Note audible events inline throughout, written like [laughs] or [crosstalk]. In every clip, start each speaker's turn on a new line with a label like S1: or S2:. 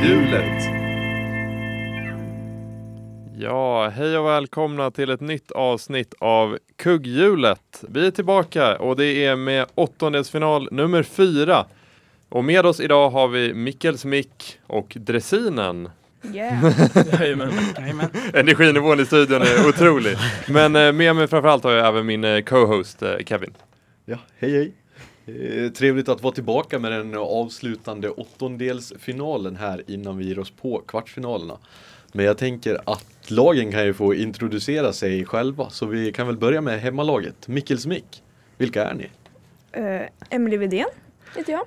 S1: Kugghjulet.
S2: Ja, hej och välkomna till ett nytt avsnitt av Kugghjulet. Vi är tillbaka och det är med åttondelsfinal nummer fyra. Och med oss idag har vi Mikkels Mick och Dressinen.
S3: Yeah. [laughs]
S4: Jajamän. Jajamän.
S2: Energinivån i studion är otrolig. Men eh, med mig framförallt har jag även min eh, co-host eh, Kevin.
S1: Ja, hej hej. Eh, trevligt att vara tillbaka med den avslutande åttondelsfinalen här innan vi ger oss på kvartsfinalerna. Men jag tänker att lagen kan ju få introducera sig själva så vi kan väl börja med hemmalaget. Mikkels Mick. Vilka är ni?
S3: Uh, Emily Widén heter jag.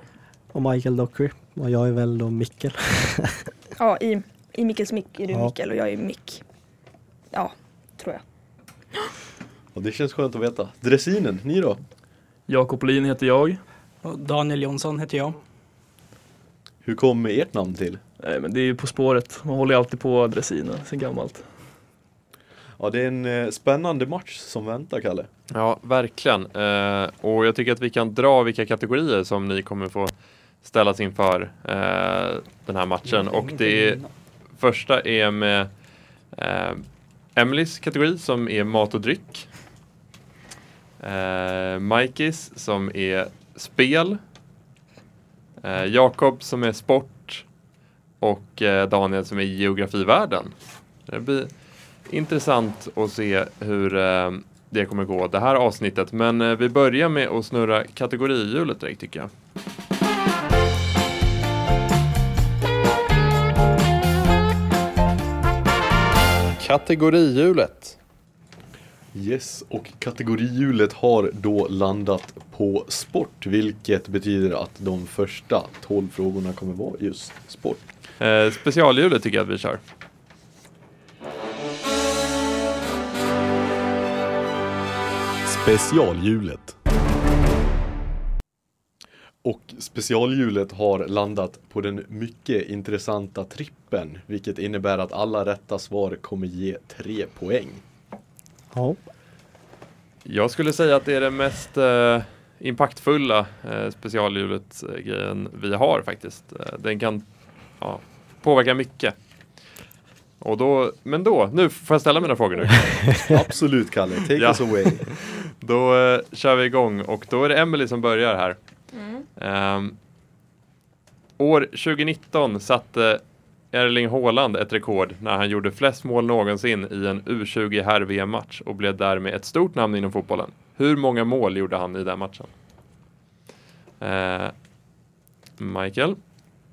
S5: Och Michael Dockery. Och jag är väl då Mikkel. [laughs]
S3: Ja, i, i Mikkels Mick är du
S5: Ja.
S3: Mikkel och jag är Mick. Ja, tror jag.
S1: Och det känns skönt att veta. Dressinen, ni då?
S4: Jakob Lin heter jag.
S6: Och Daniel Jonsson heter jag.
S1: Hur kom ert namn till?
S4: Nej, men det är ju På spåret. Man håller ju alltid på dressinen sen gammalt.
S1: Ja, det är en eh, spännande match som väntar, Kalle.
S2: Ja, verkligen. Eh, och jag tycker att vi kan dra vilka kategorier som ni kommer få ställas inför eh, den här matchen. Och det är, första är med eh, Emelies kategori som är mat och dryck. Eh, Mikis som är spel. Eh, Jakob som är sport. Och eh, Daniel som är geografivärlden. Det blir intressant att se hur eh, det kommer gå det här avsnittet. Men eh, vi börjar med att snurra kategorihjulet direkt tycker jag. Kategorihjulet.
S1: Yes, och kategorihjulet har då landat på sport, vilket betyder att de första 12 frågorna kommer vara just sport.
S2: Eh, specialhjulet tycker jag att vi kör.
S1: Specialhjulet. Och specialhjulet har landat på den mycket intressanta trippen, vilket innebär att alla rätta svar kommer ge tre poäng.
S5: Ja.
S2: Jag skulle säga att det är den mest eh, impactfulla eh, specialhjulet-grejen vi har faktiskt. Eh, den kan ja, påverka mycket. Och då, men då, nu får jag ställa mina frågor nu. [laughs]
S1: Absolut Kalle, take
S2: Ja.
S1: us away. [laughs]
S2: Då eh, kör vi igång och då är det Emily som börjar här. Ehm, år 2019 satte Erling Haaland ett rekord när han gjorde flest mål någonsin i en U20 herr-VM-match och blev därmed ett stort namn inom fotbollen. Hur många mål gjorde han i den matchen? Eh, Michael?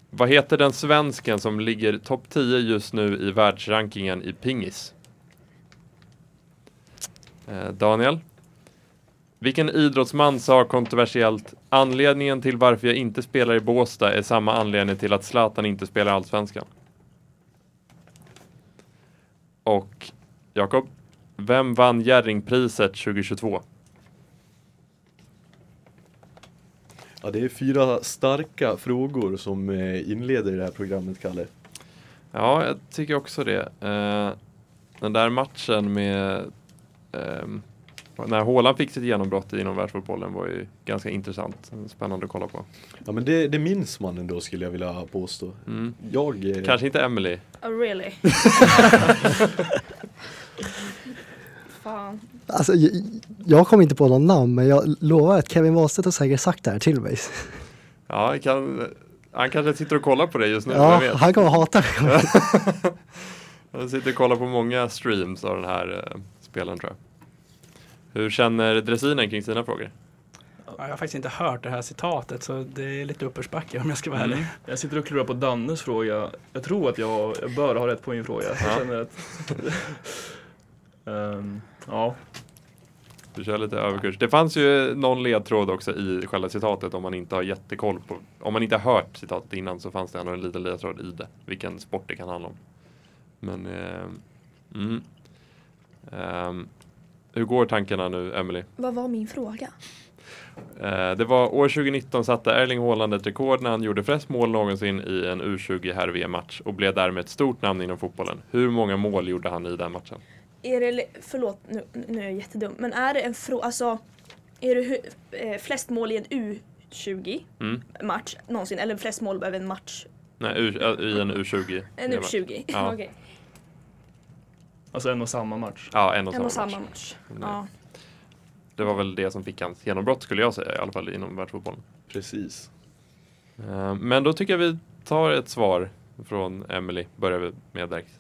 S2: Vad heter den svensken som ligger topp 10 just nu i världsrankingen i pingis? Eh, Daniel? Vilken idrottsman sa kontroversiellt Anledningen till varför jag inte spelar i Båstad är samma anledning till att Zlatan inte spelar Allsvenskan. Och Jakob, vem vann Jerringpriset 2022?
S1: Ja, det är fyra starka frågor som eh, inleder det här programmet Kalle.
S2: Ja, jag tycker också det. Eh, den där matchen med ehm, när Haaland fick sitt genombrott inom världsfotbollen var ju ganska intressant. Spännande att kolla på.
S1: Ja men det, det minns man ändå skulle jag vilja påstå.
S2: Mm.
S1: Jag... Eh,
S2: Kanske inte Emily.
S3: Oh, really? [laughs] Fan.
S5: Alltså, jag, jag kom inte på någon namn men jag lovar att Kevin Wahlstedt har säkert sagt det här till mig.
S2: Ja, kan, han kanske sitter och kollar på det just nu.
S5: Ja, han kommer hata mig. [laughs]
S2: Jag sitter och kollar på många streams av den här uh, spelen tror jag. Hur känner dressinen kring sina frågor?
S6: Ja, Jag har faktiskt inte hört det här citatet så det är lite uppförsbacke om jag ska vara ärlig.
S4: Mm. Jag sitter och klurar på Dannes fråga. Jag tror att jag, jag bör ha rätt på min fråga. Jag
S2: Ja.
S4: känner att... [laughs] Ehm, ja,
S2: Du kör lite överkurs. Det fanns ju någon ledtråd också i själva citatet om man inte har jättekoll på. Om man inte har hört citatet innan så fanns det ändå en liten ledtråd i det. Vilken sport det kan handla om. Men mm. Ehm, hur går tankarna nu, Emily?
S3: Vad var min fråga?
S2: Eh, det var år 2019 satte Erling Haaland ett rekord när han gjorde flest mål någonsin i en U20 herr-VM-match och blev därmed ett stort namn inom fotbollen. Hur många mål gjorde han i den matchen?
S3: Är det, förlåt nu, nu är jag jättedum, men är det en fråga, alltså är det eh, flest mål i en U20
S2: Mm.
S3: någonsin eller flest mål över en match
S2: Nej, U, i en U20.
S3: En U20.
S2: Ja. [laughs]
S3: Okej.
S4: Alltså en och samma match.
S2: Ja, en och
S3: En
S2: samma
S3: och samma
S2: match.
S3: match. Ja.
S2: Det var väl det som fick hans genombrott skulle jag säga, i alla fall inom världsfotbollen.
S1: Precis.
S2: Eh, Men då tycker jag vi tar ett svar från Emily. Börjar vi med direkt.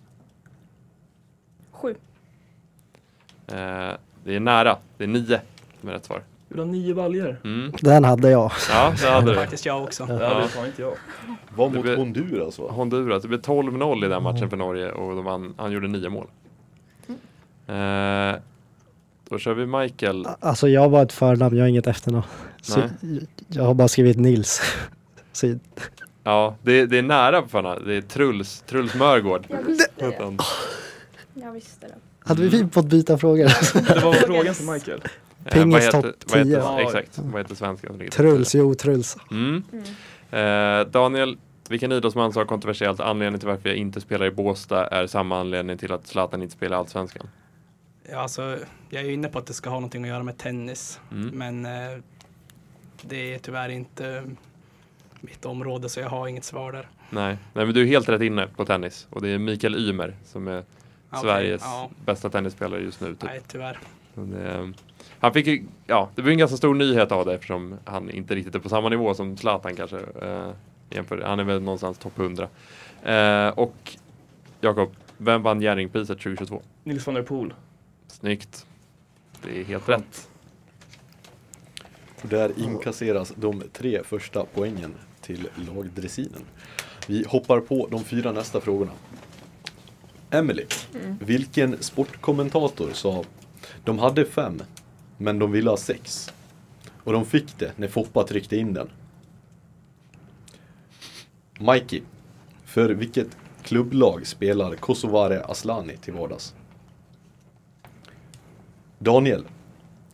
S3: Sju.
S2: Eh, Det är nära. Det är nio som är rätt svar.
S4: Du ha nio baljor?
S2: Mm.
S5: Den hade jag.
S2: Ja, det hade du.
S6: Faktiskt jag också.
S4: Det hade fan inte jag.
S1: Var mot Honduras va?
S2: Honduras. Det blev 12-0 i den matchen för Norge och de vann, han gjorde nio mål. Eh, då kör vi Michael.
S5: Alltså jag har bara ett förnamn, jag har inget efternamn. Så
S2: Nej.
S5: jag har bara skrivit Nils. [laughs] Så,
S2: Ja, det, det är nära på förnamn. Det är Truls, Truls Mörgård.
S3: Jag visste det. Jag visste det.
S5: hade vi fått byta frågor?
S4: Det var frågan till Michael. [laughs]
S2: Eh,
S5: Pingis
S2: vad heter-
S5: topp
S2: vad heter-
S5: 10.
S4: Ja.
S2: Exakt, vad heter svenskan?
S5: Truls,
S2: 10?
S5: jo Truls.
S2: Mm.
S3: Mm.
S2: Eh, Daniel, vilken idrottsman sa kontroversiellt anledningen till varför jag inte spelar i Båstad är samma anledning till att Zlatan inte spelar i Allsvenskan?
S6: Ja, alltså, jag är ju inne på att det ska ha någonting att göra med tennis.
S2: Mm.
S6: Men eh, det är tyvärr inte mitt område så jag har inget svar där.
S2: Nej. Nej, men du är helt rätt inne på tennis och det är Mikael Ymer som är
S6: Okej,
S2: Sveriges
S6: Ja,
S2: bästa tennisspelare just nu. Typ.
S6: nej tyvärr.
S2: Det, han fick ju, ja, det blev en ganska stor nyhet av det eftersom han inte riktigt är på samma nivå som Zlatan kanske. Eh, jämför, han är väl någonstans topp 100. Eh, och Jakob, vem vann Jerringpriset 2022?
S4: Nils van der Poel.
S2: Snyggt. Det är helt rätt.
S1: Och där inkasseras de tre första poängen till lagdressinen. Vi hoppar på de fyra nästa frågorna. Emily, vilken sportkommentator sa de hade fem, men de ville ha sex? Och de fick det när Foppa tryckte in den. Mikey, för vilket klubblag spelar Kosovare Aslani till vardags? Daniel,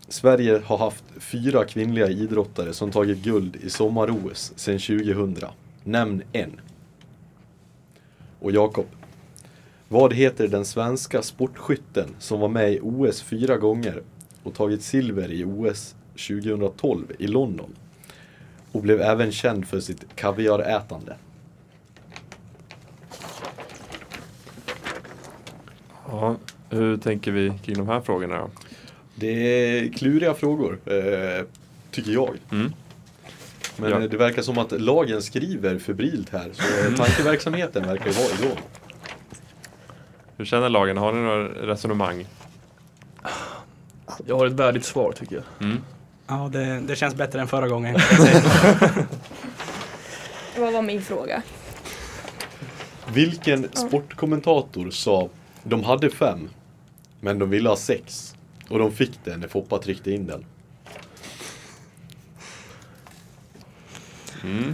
S1: Sverige har haft fyra kvinnliga idrottare som tagit guld i sommar-OS sedan 2000. Nämn en. Och Jakob. Vad heter den svenska sportskytten som var med i OS fyra gånger och tagit silver i OS 2012 i London? Och blev även känd för sitt kaviarätande.
S2: Ja, hur tänker vi kring de här frågorna då?
S1: Det är kluriga frågor, eh, tycker jag.
S2: Mm.
S1: Men
S2: Ja.
S1: eh, det verkar som att lagen skriver febrilt här, så eh, tankeverksamheten verkar ju vara igång.
S2: Hur känner lagen? Har ni några resonemang?
S4: Jag har ett värdigt svar tycker jag.
S2: Mm.
S6: Ja, det, det känns bättre än förra gången. [laughs]
S3: Vad var min fråga?
S1: Vilken sportkommentator sa de hade fem, men de ville ha sex? Och de fick det när Foppa tryckte in den.
S2: Mm.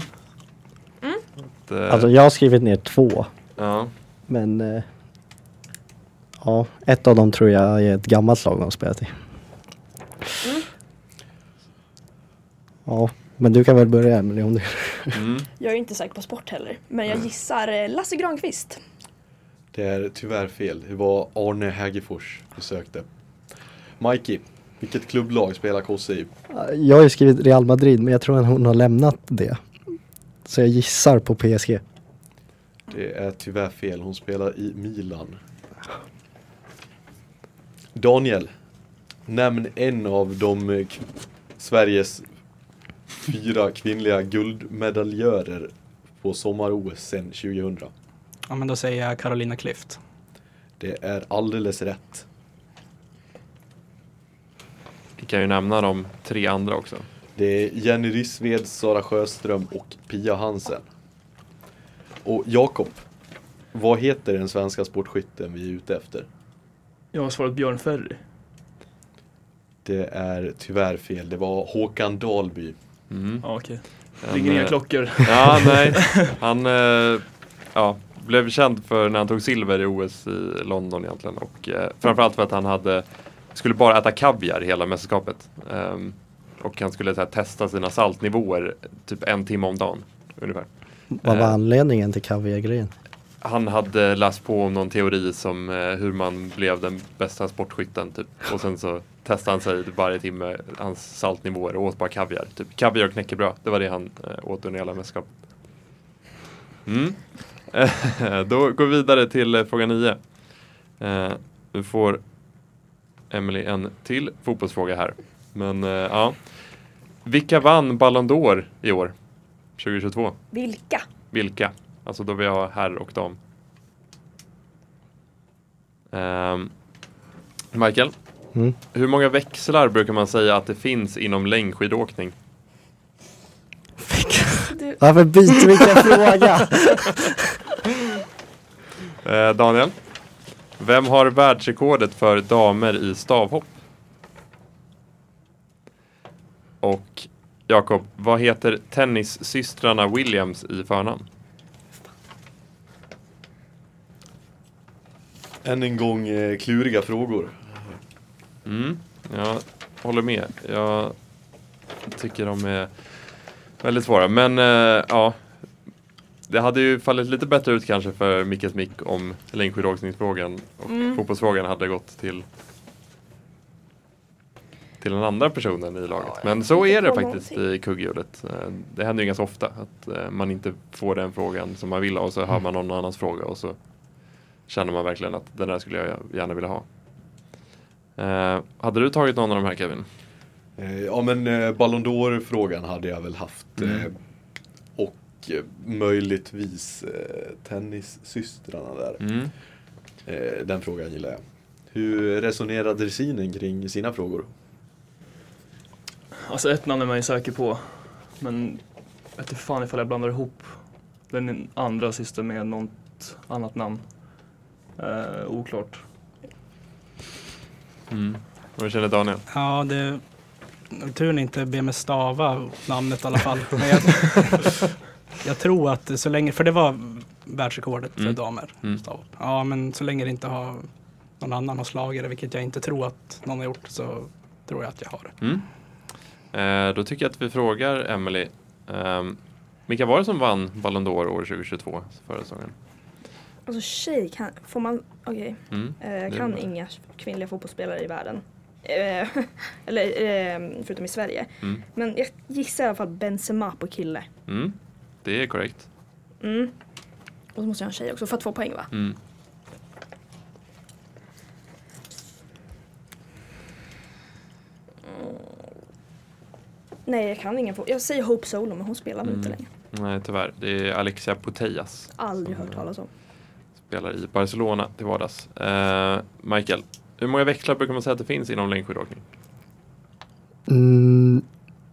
S2: Att, eh,
S5: Alltså jag har skrivit ner två.
S2: ja.
S5: Men eh, ja, ett av dem tror jag är ett gammalt lag de har spelat i. Ja, men du kan väl börja Emelie om du...
S2: Mm. [laughs]
S3: Jag är inte säker på sport heller. Men jag gissar eh, Lasse Granqvist.
S1: Det är tyvärr fel. Det var Arne Hägerfors du sökte. Mikey, vilket klubblag spelar Kosse i?
S5: Jag har ju skrivit Real Madrid men jag tror att hon har lämnat det. Så jag gissar på PSG.
S1: Det är tyvärr fel. Hon spelar i Milan. Daniel, nämn en av de eh, Sveriges fyra kvinnliga guldmedaljörer på sommar-OS sedan 2000.
S6: Ja, men då säger jag Carolina Klüft.
S1: Det är alldeles rätt.
S2: Vi kan ju nämna de tre andra också.
S1: Det är Jenny Rissved, Sara Sjöström och Pia Hansen. Och Jakob, vad heter den svenska sportskytten vi är ute efter?
S4: Jag har svarat Björn Ferry.
S1: Det är tyvärr fel. Det var Håkan Dalby.
S2: Mm.
S4: Ja okej.
S2: En,
S4: Ringer inga
S2: eh,
S4: klockor.
S2: Ja, nej. [laughs] Han eh, ja, blev känd för när han tog silver i OS i London egentligen. Och eh, framförallt för att han hade, skulle bara äta kaviar hela mästerskapet. Ehm, och han skulle här, testa sina saltnivåer typ en timme om dagen. Ungefär.
S5: Vad var
S2: Eh.
S5: anledningen till kaviargrejen?
S2: Han hade läst på om någon teori som eh, hur man blev den bästa sportskytten typ. Och sen så testade han sig varje timme hans saltnivåer och åt bara kaviar. Typ kaviar och knäckebröd. Det var det han eh, åt under hela mästerskapet. Mm. [laughs] Då går vi vidare till eh, fråga 9. Eh, nu får Emily en till fotbollsfråga här. Men eh, ja. Vilka vann Ballon d'Or i år? 2022?
S3: Vilka?
S2: Vilka? Alltså då vi har herr och dam. Ehm, Michael,
S5: Mm.
S2: hur många växlar brukar man säga att det finns inom längdskidåkning?
S3: Du,
S5: Varför byter vi inte fråga? [laughs]
S2: Eh, Daniel, vem har världsrekordet för damer i stavhopp? Och Jakob, vad heter tennissystrarna Williams i förnamn?
S1: Än en gång eh, kluriga frågor.
S2: Mm, jag håller med. Jag tycker de är väldigt svåra. Men eh, ja, det hade ju fallit lite bättre ut kanske för Mickes Mick om längdskidåkningsfrågan och
S3: Mm.
S2: fotbollsfrågan hade gått till till den andra personen i laget. Men så är det faktiskt
S3: någonting.
S2: i kugghjulet. Eh, Det händer ju ganska ofta att eh, man inte får den frågan som man vill ha och så hör man någon annans fråga och så känner man verkligen att den där skulle jag gärna vilja ha. Eh, hade du tagit någon av de här Kevin?
S1: Eh, ja men eh, Ballon d'Or-frågan hade jag väl haft.
S2: Mm.
S1: Och möjligtvis eh, tennissystrarna där.
S2: Mm.
S1: Eh, den frågan gillar jag. Hur resonerar dressinen kring sina frågor?
S4: Alltså ett namn är man ju säker på. Men jag vet inte fan ifall jag blandar ihop den andra sista med något annat namn. Eh, oklart.
S2: Mm. Vad känner Daniel?
S6: Ja, det... Turen inte ber mig stava namnet i alla fall. [laughs] Men jag, jag tror att så länge, för det var världsrekordet för
S2: Mm.
S6: damer.
S2: Mm.
S6: Ja, men så länge det inte har någon annan har slagit det, vilket jag inte tror att någon har gjort, så tror jag att jag har det.
S2: Mm. Eh, då tycker jag att vi frågar Emily. Um, vilka var det som vann Ballon d'Or år 2022 förra säsongen?
S3: alltså tjej kan, får man, okej.
S2: Mm.
S3: Eh, jag
S2: Det är
S3: kan inga kvinnliga fotbollsspelare i världen. Eh, [laughs] eller eh, förutom i Sverige.
S2: Mm.
S3: Men jag gissar i alla fall Benzema på kille.
S2: Mm. Det är korrekt.
S3: Mm. Och så måste jag ha en tjej också för två poäng va?
S2: Mm.
S3: Nej jag kan ingen. Jag säger Hope Solo men hon spelar väl inte
S2: Mm.
S3: längre.
S2: Nej, tyvärr. Det är Alexia Putellas.
S3: Aldrig hört talas om.
S2: Spelar i Barcelona till vardags. Eh, Michael, hur många växlar brukar man säga att det finns inom längdskidåkning?
S5: Mm,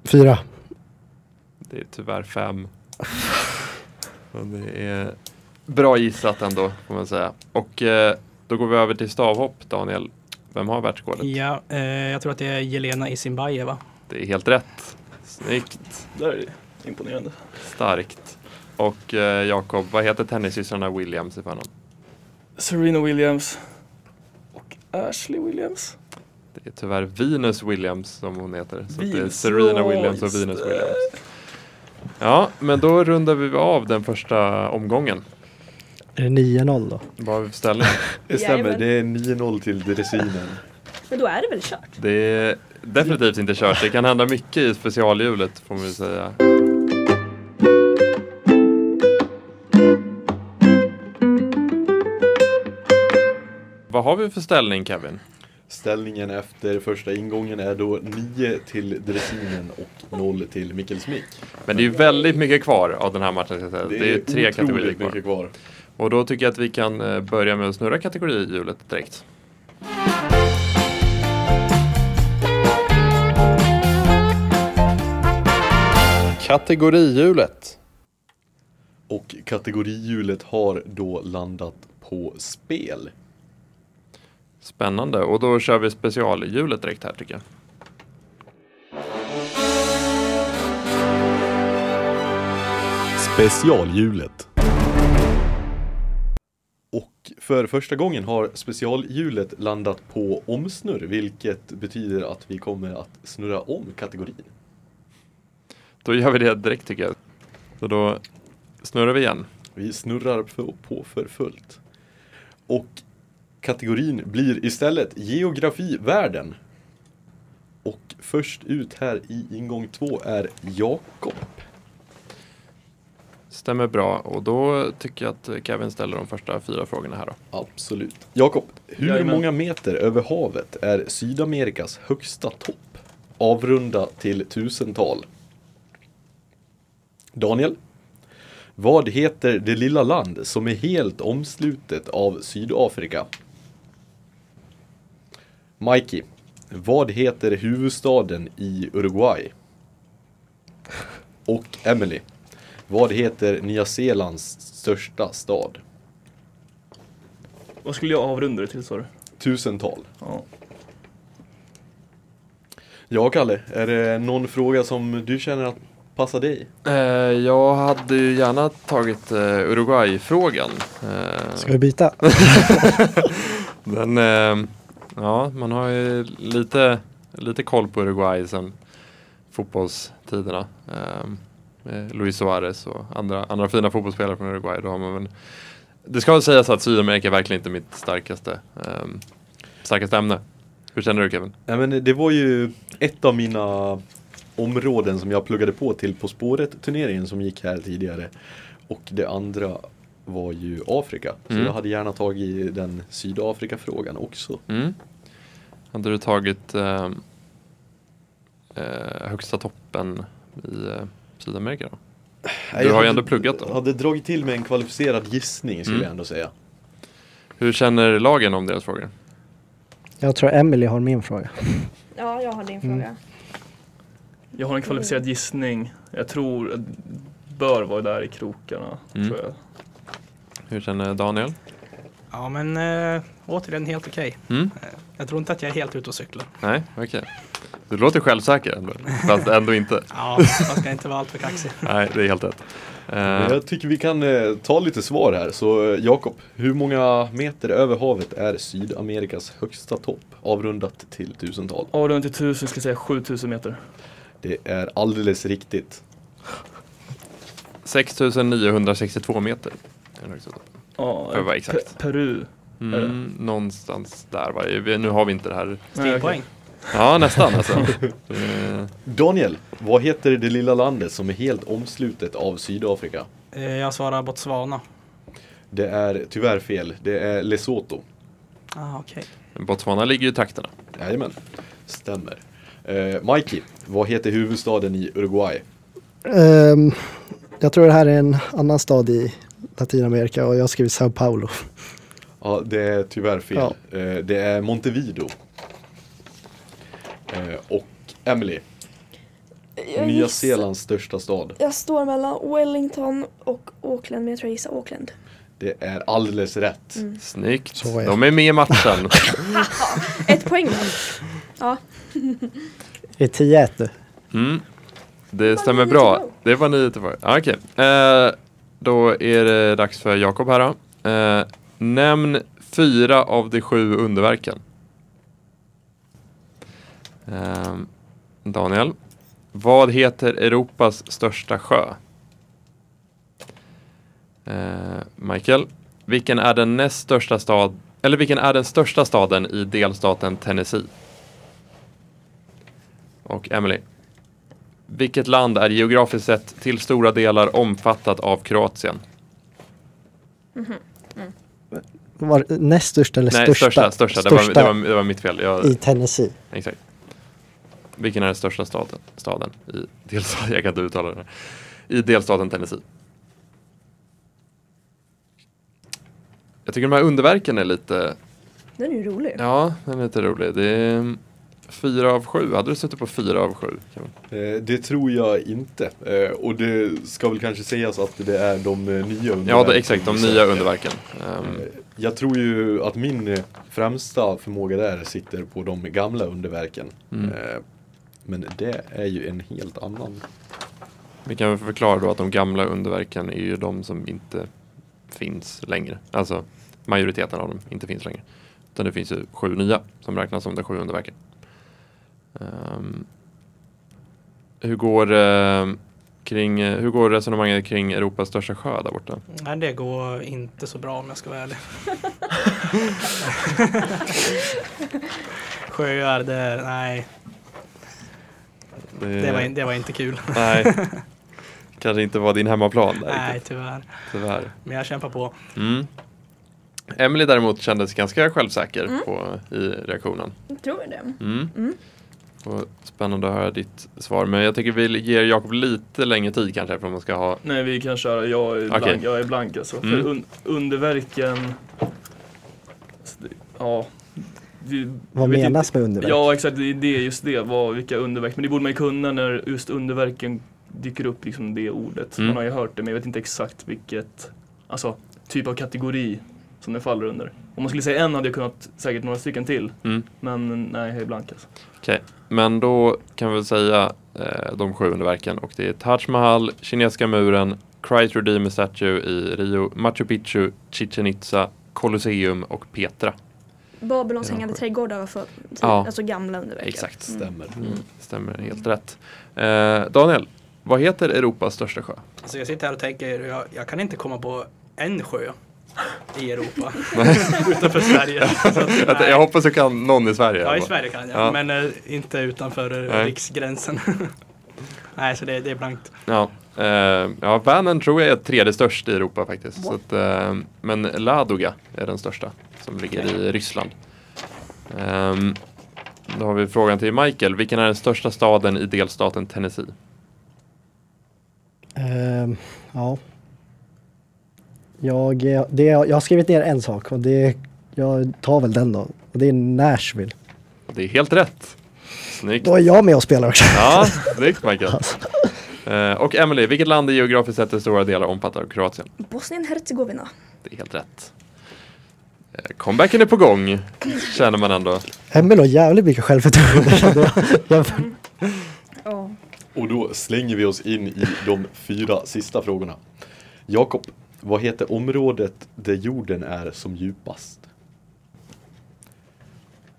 S5: fyra.
S2: Det är tyvärr fem. Men det är bra gissat ändå, får man säga. Och eh, då går vi över till stavhopp, Daniel. Vem har världsrekordet?
S6: Ja, eh, jag tror att det är Jelena Isinbajeva.
S2: Det är helt rätt. Snyggt.
S4: Det är imponerande.
S2: Starkt. Och eh, Jakob, vad heter tennissystrarna Williams i förnamn?
S4: Serena Williams och Ashley Williams.
S2: Det är tyvärr Venus Williams som hon heter. Så det är
S4: Venus.
S2: Serena Williams och Venus. Williams. Ja, men då rundar vi av den första omgången.
S5: Är det 9-0 då?
S2: Vad har vi för ställning? [laughs]
S1: Det stämmer, det är 9-0 till dressinen.
S3: Men då är det väl kört?
S2: Det är definitivt inte kört. Det kan hända mycket i specialhjulet får man väl säga. Vad har vi för ställning Kevin?
S1: Ställningen efter första ingången är då 9 till dressinen och 0 till Mikkel Smik.
S2: Men det är ju väldigt mycket kvar av den här matchen. Säga. Det är, ju tre kategorier kvar.
S1: mycket kvar.
S2: Och då tycker jag att vi kan eh, börja med att snurra kategorihjulet direkt. Kategorihjulet.
S1: Och kategorihjulet har då landat på spel.
S2: Spännande. Och då kör vi specialhjulet direkt här tycker jag.
S1: Specialhjulet. Och för första gången har specialhjulet landat på omsnurr, vilket betyder att vi kommer att snurra om kategorin.
S2: Då gör vi det direkt tycker jag. Så då snurrar vi igen.
S1: Vi snurrar på, på för fullt. Och kategorin blir istället geografi världen. Och först ut här i ingång två är Jakob.
S2: stämmer bra och då tycker jag att Kevin ställer de första fyra frågorna här då.
S1: Absolut. Jakob, hur
S4: Jajamän.
S1: många meter över havet är Sydamerikas högsta topp? Avrunda till tusental. Daniel? Vad heter det lilla land som är helt omslutet av Sydafrika? Mikey, vad heter huvudstaden i Uruguay? Och Emily, vad heter Nya Zeelands största stad?
S4: Vad skulle jag avrunda det till sa du?
S1: Tusental.
S4: Ja.
S1: Ja, Kalle, är det någon fråga som du känner att passar dig?
S2: Eh, jag hade ju gärna tagit eh, Uruguay-frågan. Eh,
S5: Ska vi byta? [laughs]
S2: Men ja, man har ju lite, lite koll på Uruguay sedan fotbollstiderna. Um, Luis Suarez och andra, andra fina fotbollsspelare från Uruguay. Då har man men, det ska väl sägas att Sydamerika är verkligen inte mitt starkaste, um, starkaste ämne. Hur känner du Kevin?
S1: Ja, men det var ju ett av mina områden som jag pluggade på till På spåret-turneringen som gick här tidigare. Och det andra var ju Afrika. Så
S2: Mm.
S1: jag hade gärna tagit den Sydafrika-frågan också.
S2: Mm. Hade du tagit eh, eh, högsta toppen i eh, Sydamerika då?
S1: Nej,
S2: Du
S1: jag
S2: har ju ändå pluggat då.
S1: hade dragit till med en kvalificerad gissning skulle
S2: Mm.
S1: jag ändå säga.
S2: Hur känner lagen om deras frågor?
S5: Jag tror Emily har min fråga.
S3: Ja, jag har din
S5: Mm.
S3: fråga.
S4: Jag har en kvalificerad gissning. Jag tror bör vara där i krokarna.
S2: Mm.
S4: Tror jag.
S2: Hur känner Daniel?
S6: Ja men äh, återigen helt okej.
S2: Mm?
S6: Jag tror inte att jag är helt ute och cyklar.
S2: Nej, okej. Du låter självsäker ändå, fast ändå inte. [laughs]
S6: Ja, man ska inte vara alltför kaxig. [laughs]
S2: Nej, det är helt rätt. Eh,
S1: Jag tycker vi kan eh, ta lite svar här. Så eh, Jakob, hur många meter över havet är Sydamerikas högsta topp? Avrundat till tusental.
S4: Avrunda till tusen ska säga 7000 meter.
S1: Det är alldeles riktigt.
S2: 6962 meter.
S4: Ja,
S2: För att vara exakt.
S4: Peru.
S2: Mm, någonstans där va? Nu har vi inte det här.
S6: Stilpoäng.
S2: Ja, nästan alltså. [laughs] Eh,
S1: Daniel, vad heter det lilla landet som är helt omslutet av Sydafrika?
S6: Eh, Jag svarar Botswana.
S1: Det är tyvärr fel. Det är Lesotho.
S6: Ah, okej.
S2: Botswana ligger ju i trakterna.
S1: Jajamän, stämmer. Eh, Mikey, vad heter huvudstaden i Uruguay?
S5: Ehm, jag tror det här är en annan stad i Latinamerika och jag har skrivit Sao Paulo.
S1: Ja, det är tyvärr fel. Eh, det är Montevideo. Eh, och Emily,
S3: Jag
S1: Nya
S3: gissar-
S1: Zeelands största stad.
S3: Jag står mellan Wellington och Auckland, men jag tror jag gissar Auckland.
S1: Det är alldeles rätt.
S3: Mm.
S2: Snyggt.
S5: Så är
S2: De är med i matchen. [laughs]
S3: Ett poäng då. Ja.
S5: Det är 10-1 nu.
S2: Mm. Det stämmer bra. Det var nio till var. Ah, Okej. Eh, då är det dags för Jakob här då. Eh, nämn fyra av de sju underverken. Eh, Daniel. Vad heter Europas största sjö? Eh, Michael. Vilken är den näst största stad, eller vilken är den största staden i delstaten Tennessee? Och Emily. Vilket land är geografiskt sett till stora delar omfattat av Kroatien?
S5: Var det näst största eller
S2: Nej,
S5: största?
S2: största. största. Det, var, det, var, det var mitt fel. Jag,
S5: i Tennessee.
S2: Exakt. Vilken är den största staden, staden i delstaten? [laughs] Jag kan inte uttala det. I delstaten Tennessee. Jag tycker de här underverken är lite,
S3: Den är ju rolig.
S2: ja, den är lite rolig. Det är fyra av sju. Hade du suttit på fyra av sju?
S1: Eh, det tror jag inte. Eh, och det ska väl kanske sägas att det är de eh, nya underverken.
S2: Ja, det, exakt. De nya underverken. Ehm,
S1: Eh, Jag tror ju att min främsta förmåga där sitter på de gamla underverken.
S2: Mm.
S1: Men det är ju en helt annan.
S2: Vi kan väl förklara då att de gamla underverken är ju de som inte finns längre. Alltså majoriteten av dem inte finns längre. Utan det finns ju sju nya som räknas som de sju underverken. Ehm, hur, går, eh, kring, eh, hur går resonemanget kring Europas största sjö där borta?
S6: Nej, det går inte så bra om jag ska vara ärlig. [laughs] Sjöar, det nej, det var, in- det var inte kul.
S2: Nej. [laughs] kanske inte var din hemmaplan där
S6: Nej,
S2: riktigt,
S6: tyvärr.
S2: tyvärr.
S6: Men jag kämpar på.
S2: Mm. Emily däremot kändes ganska självsäker
S3: Mm.
S2: på, i reaktionen.
S3: Jag tror det.
S2: Mm.
S3: Mm.
S2: Och spännande att höra ditt svar. Men jag tycker vi ger Jakob lite längre tid kanske för att man ska ha
S4: Nej, vi kan köra. Jag är blank, jag är blank alltså.
S2: Mm.
S4: För un, underverken... alltså, det- Ja. Det,
S5: Vad menas
S4: inte-
S5: med underverk?
S4: Ja, exakt. Det är det, just det. Vad, vilka underverk. Men det borde man ju kunna när just underverken dyker upp, liksom det ordet.
S2: Mm.
S4: Man har ju hört det, men jag vet inte exakt vilket, alltså, typ av kategori som det faller under. Om man skulle säga en hade jag kunnat säkert några stycken till.
S2: Mm.
S4: Men nej, jag är blank alltså.
S2: Okej, men då kan vi väl säga eh, de sju underverken och det är Taj Mahal, Kinesiska muren, Christ Redeemer Statue i Rio, Machu Picchu, Chichen Itza, Colosseum och Petra.
S3: Babylons
S2: Ja,
S3: hängande trädgårdar var för,
S2: Ja.
S3: alltså gamla underverk.
S2: Exakt.
S3: Mm.
S1: Stämmer.
S2: Mm. Stämmer helt rätt. Eh, Daniel, vad heter Europas största sjö?
S6: Alltså jag sitter här och tänker, jag, jag kan inte komma på en sjö i Europa [laughs] utanför Sverige. [laughs] Så att,
S2: Jag, hoppas du kan någon i Sverige.
S6: Ja, i. Sverige kan jag,
S2: Ja.
S6: men eh, inte utanför eh,
S2: Nej.
S6: riksgränsen. [laughs] nej, så det, det är blankt.
S2: Ja, eh, ja, Vänern tror jag är tredje störst i Europa faktiskt. Så att, eh, men Ladoga är den största som ligger i Ryssland. Ehm, då har vi frågan till Michael. Vilken är den största staden i delstaten Tennessee?
S5: Ehm, ja. Jag, eh, det, jag har skrivit ner en sak och det, jag tar väl den då. Och det är Nashville.
S2: Det är helt rätt. Snyggt.
S5: Då är jag med och spelar också.
S2: Ja, snyggt Michael. Eh, och Emily, vilket land är geografiskt sett i stora delar omfattar av Kroatien?
S3: Bosnien-Hercegovina.
S2: Det är helt rätt. Eh, comebacken är på gång, känner man ändå.
S5: Emil har jävligt mycket självförtroende. [laughs]
S1: Och då slänger vi oss in i de fyra sista frågorna. Jakob, vad heter området där jorden är som djupast?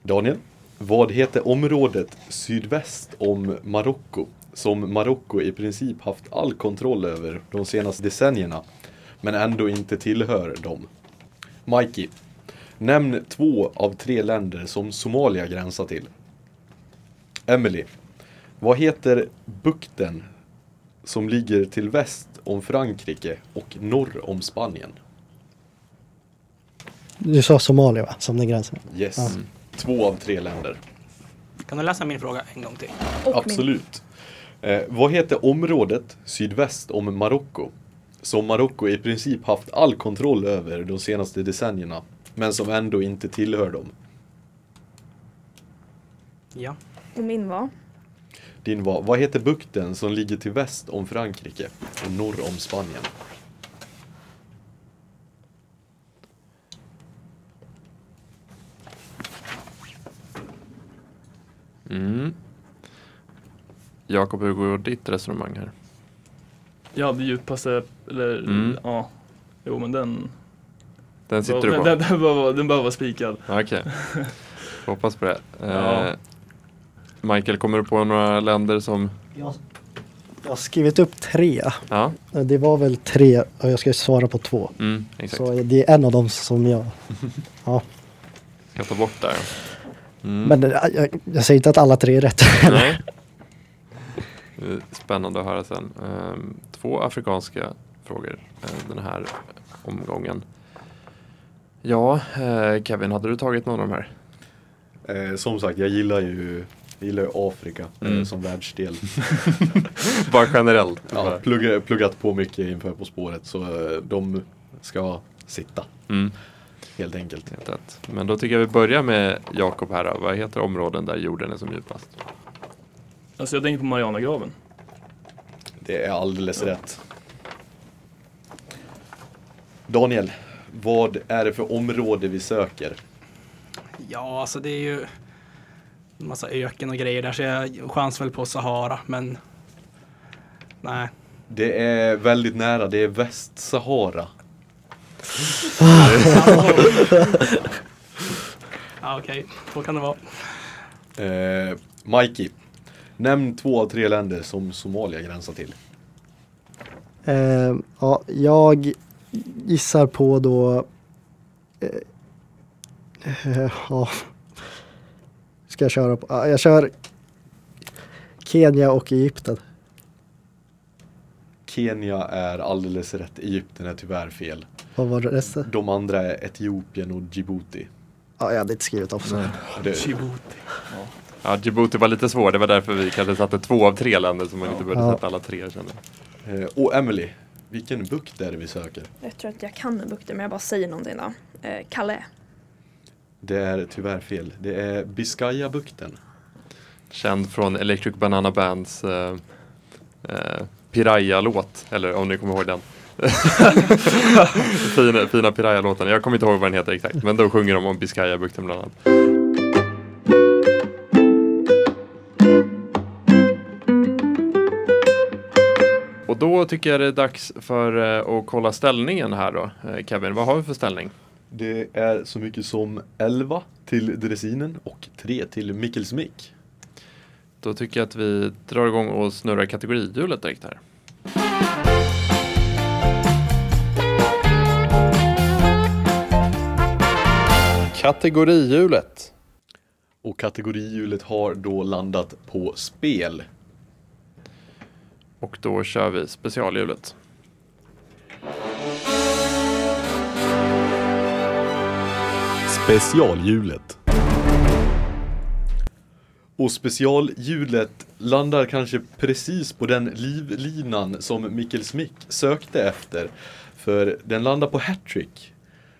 S1: Daniel, vad heter området sydväst om Marocko som Marocko i princip haft all kontroll över de senaste decennierna men ändå inte tillhör dem? Mikey, nämn två av tre länder som Somalia gränsar till. Emily, vad heter bukten som ligger till väst om Frankrike och norr om Spanien?
S5: Du sa Somalia va? Som den gränsen.
S1: Yes.
S5: Ja.
S1: Två av tre länder.
S6: Kan du läsa min fråga en gång till?
S3: Och
S1: Absolut. Eh, vad heter området sydväst om Marocko? Som Marocko i princip haft all kontroll över de senaste decennierna. Men som ändå inte tillhör dem.
S6: Ja.
S3: Och min var?
S1: Din var, vad heter bukten som ligger till väst om Frankrike och norr om Spanien?
S2: Mm. Jakob, hur går ditt resonemang här?
S4: Ja, det djupaste, eller
S2: Mm.
S4: ja. Jo, men den...
S2: Den sitter du
S4: den,
S2: på?
S4: den, den, den behöver vara spikad.
S2: Okej. [laughs] Hoppas på det. Eh,
S4: Ja.
S2: Michael, kommer du på några länder som...
S5: Jag, jag har skrivit upp tre.
S2: Ja,
S5: Det var väl tre och jag ska svara på två.
S2: mm, exakt.
S5: Så det är en av dem som jag... [laughs] Ja.
S2: Ska ta bort där. Mm.
S5: Men äh, jag, jag säger inte att alla tre är rätt.
S2: Nej. Det [laughs] är Spännande att höra sen. Ehm, två afrikanska frågor eh, den här omgången. Ja, eh, Kevin, hade du tagit någon av de här?
S1: Eh, som sagt, jag gillar ju, jag gillar ju Afrika
S2: Mm.
S1: eh, som världsdel. [laughs]
S2: Bara generellt?
S1: Ja, plugga, pluggat på mycket inför På spåret så eh, de ska sitta
S2: Mm,
S1: helt enkelt.
S2: helt rätt. Men då tycker jag vi börjar med Jakob här. Då. Vad heter områden där jorden är som djupast?
S4: Alltså jag tänker på Marianagraven.
S1: Det är alldeles rätt. Daniel, vad är det för område vi söker?
S6: Ja, alltså det är ju massa öken och grejer där så jag chans väl på Sahara, men nej.
S1: Det är väldigt nära, det är Västsahara. [laughs]
S6: Ja, okej, så kan det vara.
S1: Eh, Mikey, nämn två av tre länder som Somalia gränsar till.
S5: Eh, ja, jag gissar på då... Eh, eh, [laughs] ja. Ska jag köra på? Ja, jag kör Kenya och Egypten.
S1: Kenya är alldeles rätt, Egypten är tyvärr fel.
S5: Vad var det resten?
S1: De andra är Etiopien och Djibouti.
S5: Ja, jag hade inte skrivit också.
S1: Det,
S4: Djibouti.
S2: Ja, Djibouti var lite svår, det var därför vi kanske satte två av tre länder som man inte behövde
S5: Ja.
S2: sätta alla tre kände.
S1: eh, och Emily, vilken bukt är det vi söker?
S3: Jag tror att jag kan en bukten men jag bara säger någonting då. Eh, Calais.
S1: Det är tyvärr fel. Det är Biscayabukten.
S2: Känd från Electric Banana Bands eh, eh, Piraya-låt, eller om ni kommer ihåg den. [laughs] fina fina Piraya-låten, jag kommer inte ihåg vad den heter exakt, men då sjunger de om Biscayabukten bland annat. Och då tycker jag det är dags för eh, att kolla ställningen här då. Eh, Kevin, vad har vi för ställning?
S1: Det är så mycket som 11 till dressinen och 3 till Mikkelsmick.
S2: Då tycker jag att vi drar igång och snurrar kategorihjulet direkt här. Kategorihjulet.
S1: Och kategorihjulet har då landat på spel.
S2: Och då kör vi specialhjulet.
S1: Specialhjulet. Och specialhjulet landar kanske precis på den livlinan som Mikkel Smick sökte efter. För den landar på hattrick.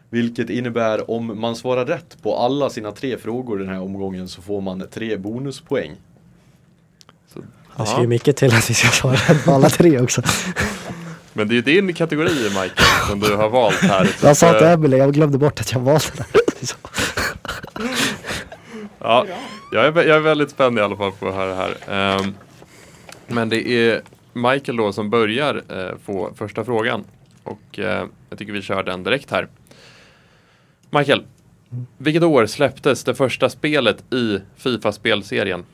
S1: Vilket innebär om man svarar rätt på alla sina tre frågor den här omgången så får man tre bonuspoäng.
S5: Det ska ju mycket till att vi ska svara rätt på alla tre också.
S2: Men det är ju din kategori Michael som du har valt här. Så
S5: Jag sa
S2: att,
S5: till
S2: eh,
S5: Emelie, jag glömde bort att jag valde den. Så. [laughs]
S2: Ja, jag är, jag är väldigt spänd i alla fall på att höra det här. Ehm, men det är Michael då som börjar eh, få första frågan. Och eh, jag tycker vi kör den direkt här. Michael, vilket år släpptes det första spelet i Fifa-spelserien?